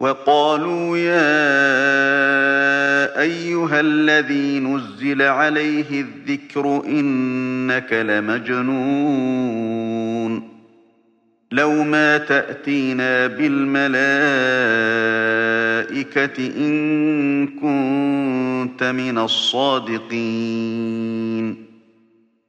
وقالوا يا أيها الذي نزل عليه الذكر إنك لمجنون لو ما تأتينا بالملائكة إن كنت من الصادقين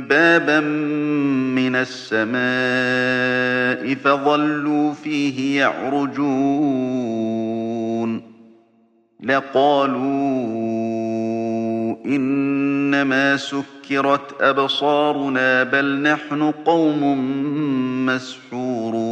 بابا من السماء فظلوا فيه يعرجون. لقالوا إنما سكرت أبصارنا بل نحن قوم مسحورون.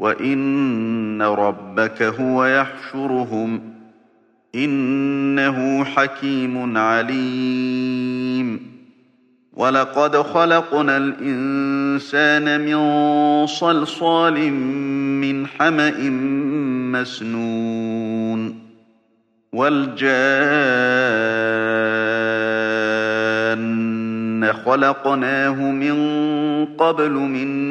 وإن ربك هو يحشرهم إنه حكيم عليم ولقد خلقنا الإنسان من صلصال من حمأ مسنون والجان خلقناه من قبل من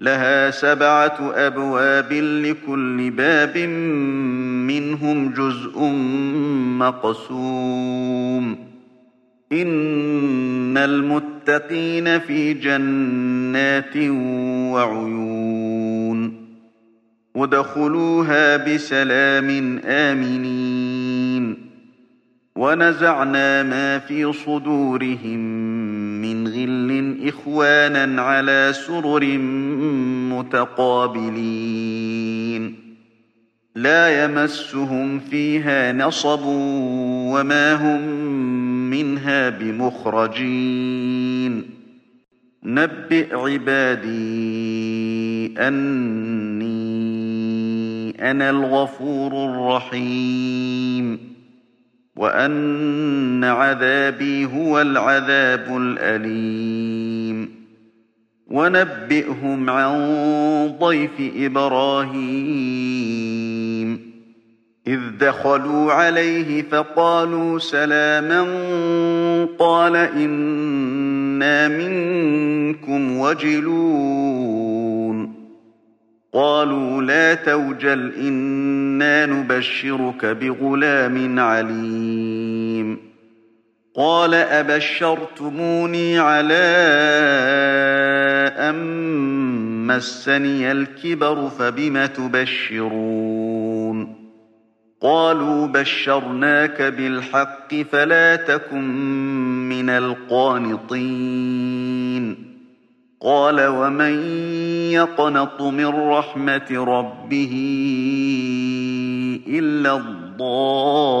لها سبعة أبواب لكل باب منهم جزء مقسوم. إن المتقين في جنات وعيون. ودخلوها بسلام آمنين. ونزعنا ما في صدورهم إخوانا على سرر متقابلين. لا يمسهم فيها نصب وما هم منها بمخرجين. نبئ عبادي أني أنا الغفور الرحيم. وأن عذابي هو العذاب الأليم. ونبئهم عن ضيف إبراهيم. إذ دخلوا عليه فقالوا سلاما قال إنا منكم وجلون. قالوا لا توجل إنا نبشرك بغلام عليم. قال أبشرتموني على أن مسني الكبر فبم تبشرون قالوا بشرناك بالحق فلا تكن من القانطين قال ومن يقنط من رحمة ربه إلا الضالون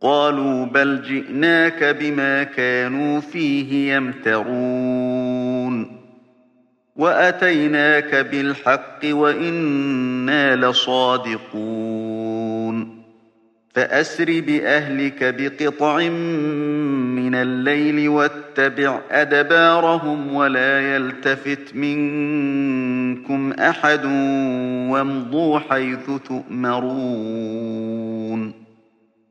قالوا بل جئناك بما كانوا فيه يمترون. وأتيناك بالحق وإنا لصادقون. فأسر بأهلك بقطع من الليل واتبع أدبارهم ولا يلتفت منكم أحد وامضوا حيث تؤمرون.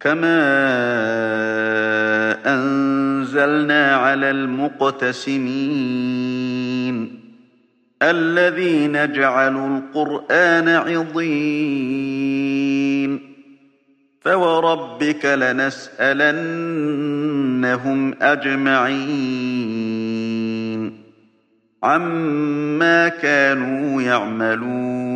كما أنزلنا على المقتسمين الذين جعلوا القرآن عضين فوربك لنسألنهم أجمعين عما كانوا يعملون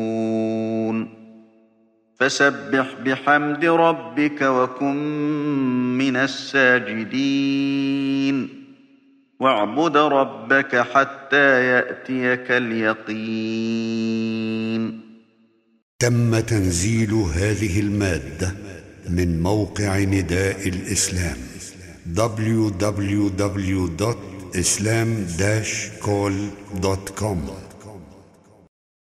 فسبح بحمد ربك وكن من الساجدين. واعبد ربك حتى يأتيك اليقين. تم تنزيل هذه المادة من موقع نداء الإسلام www.islam-call.com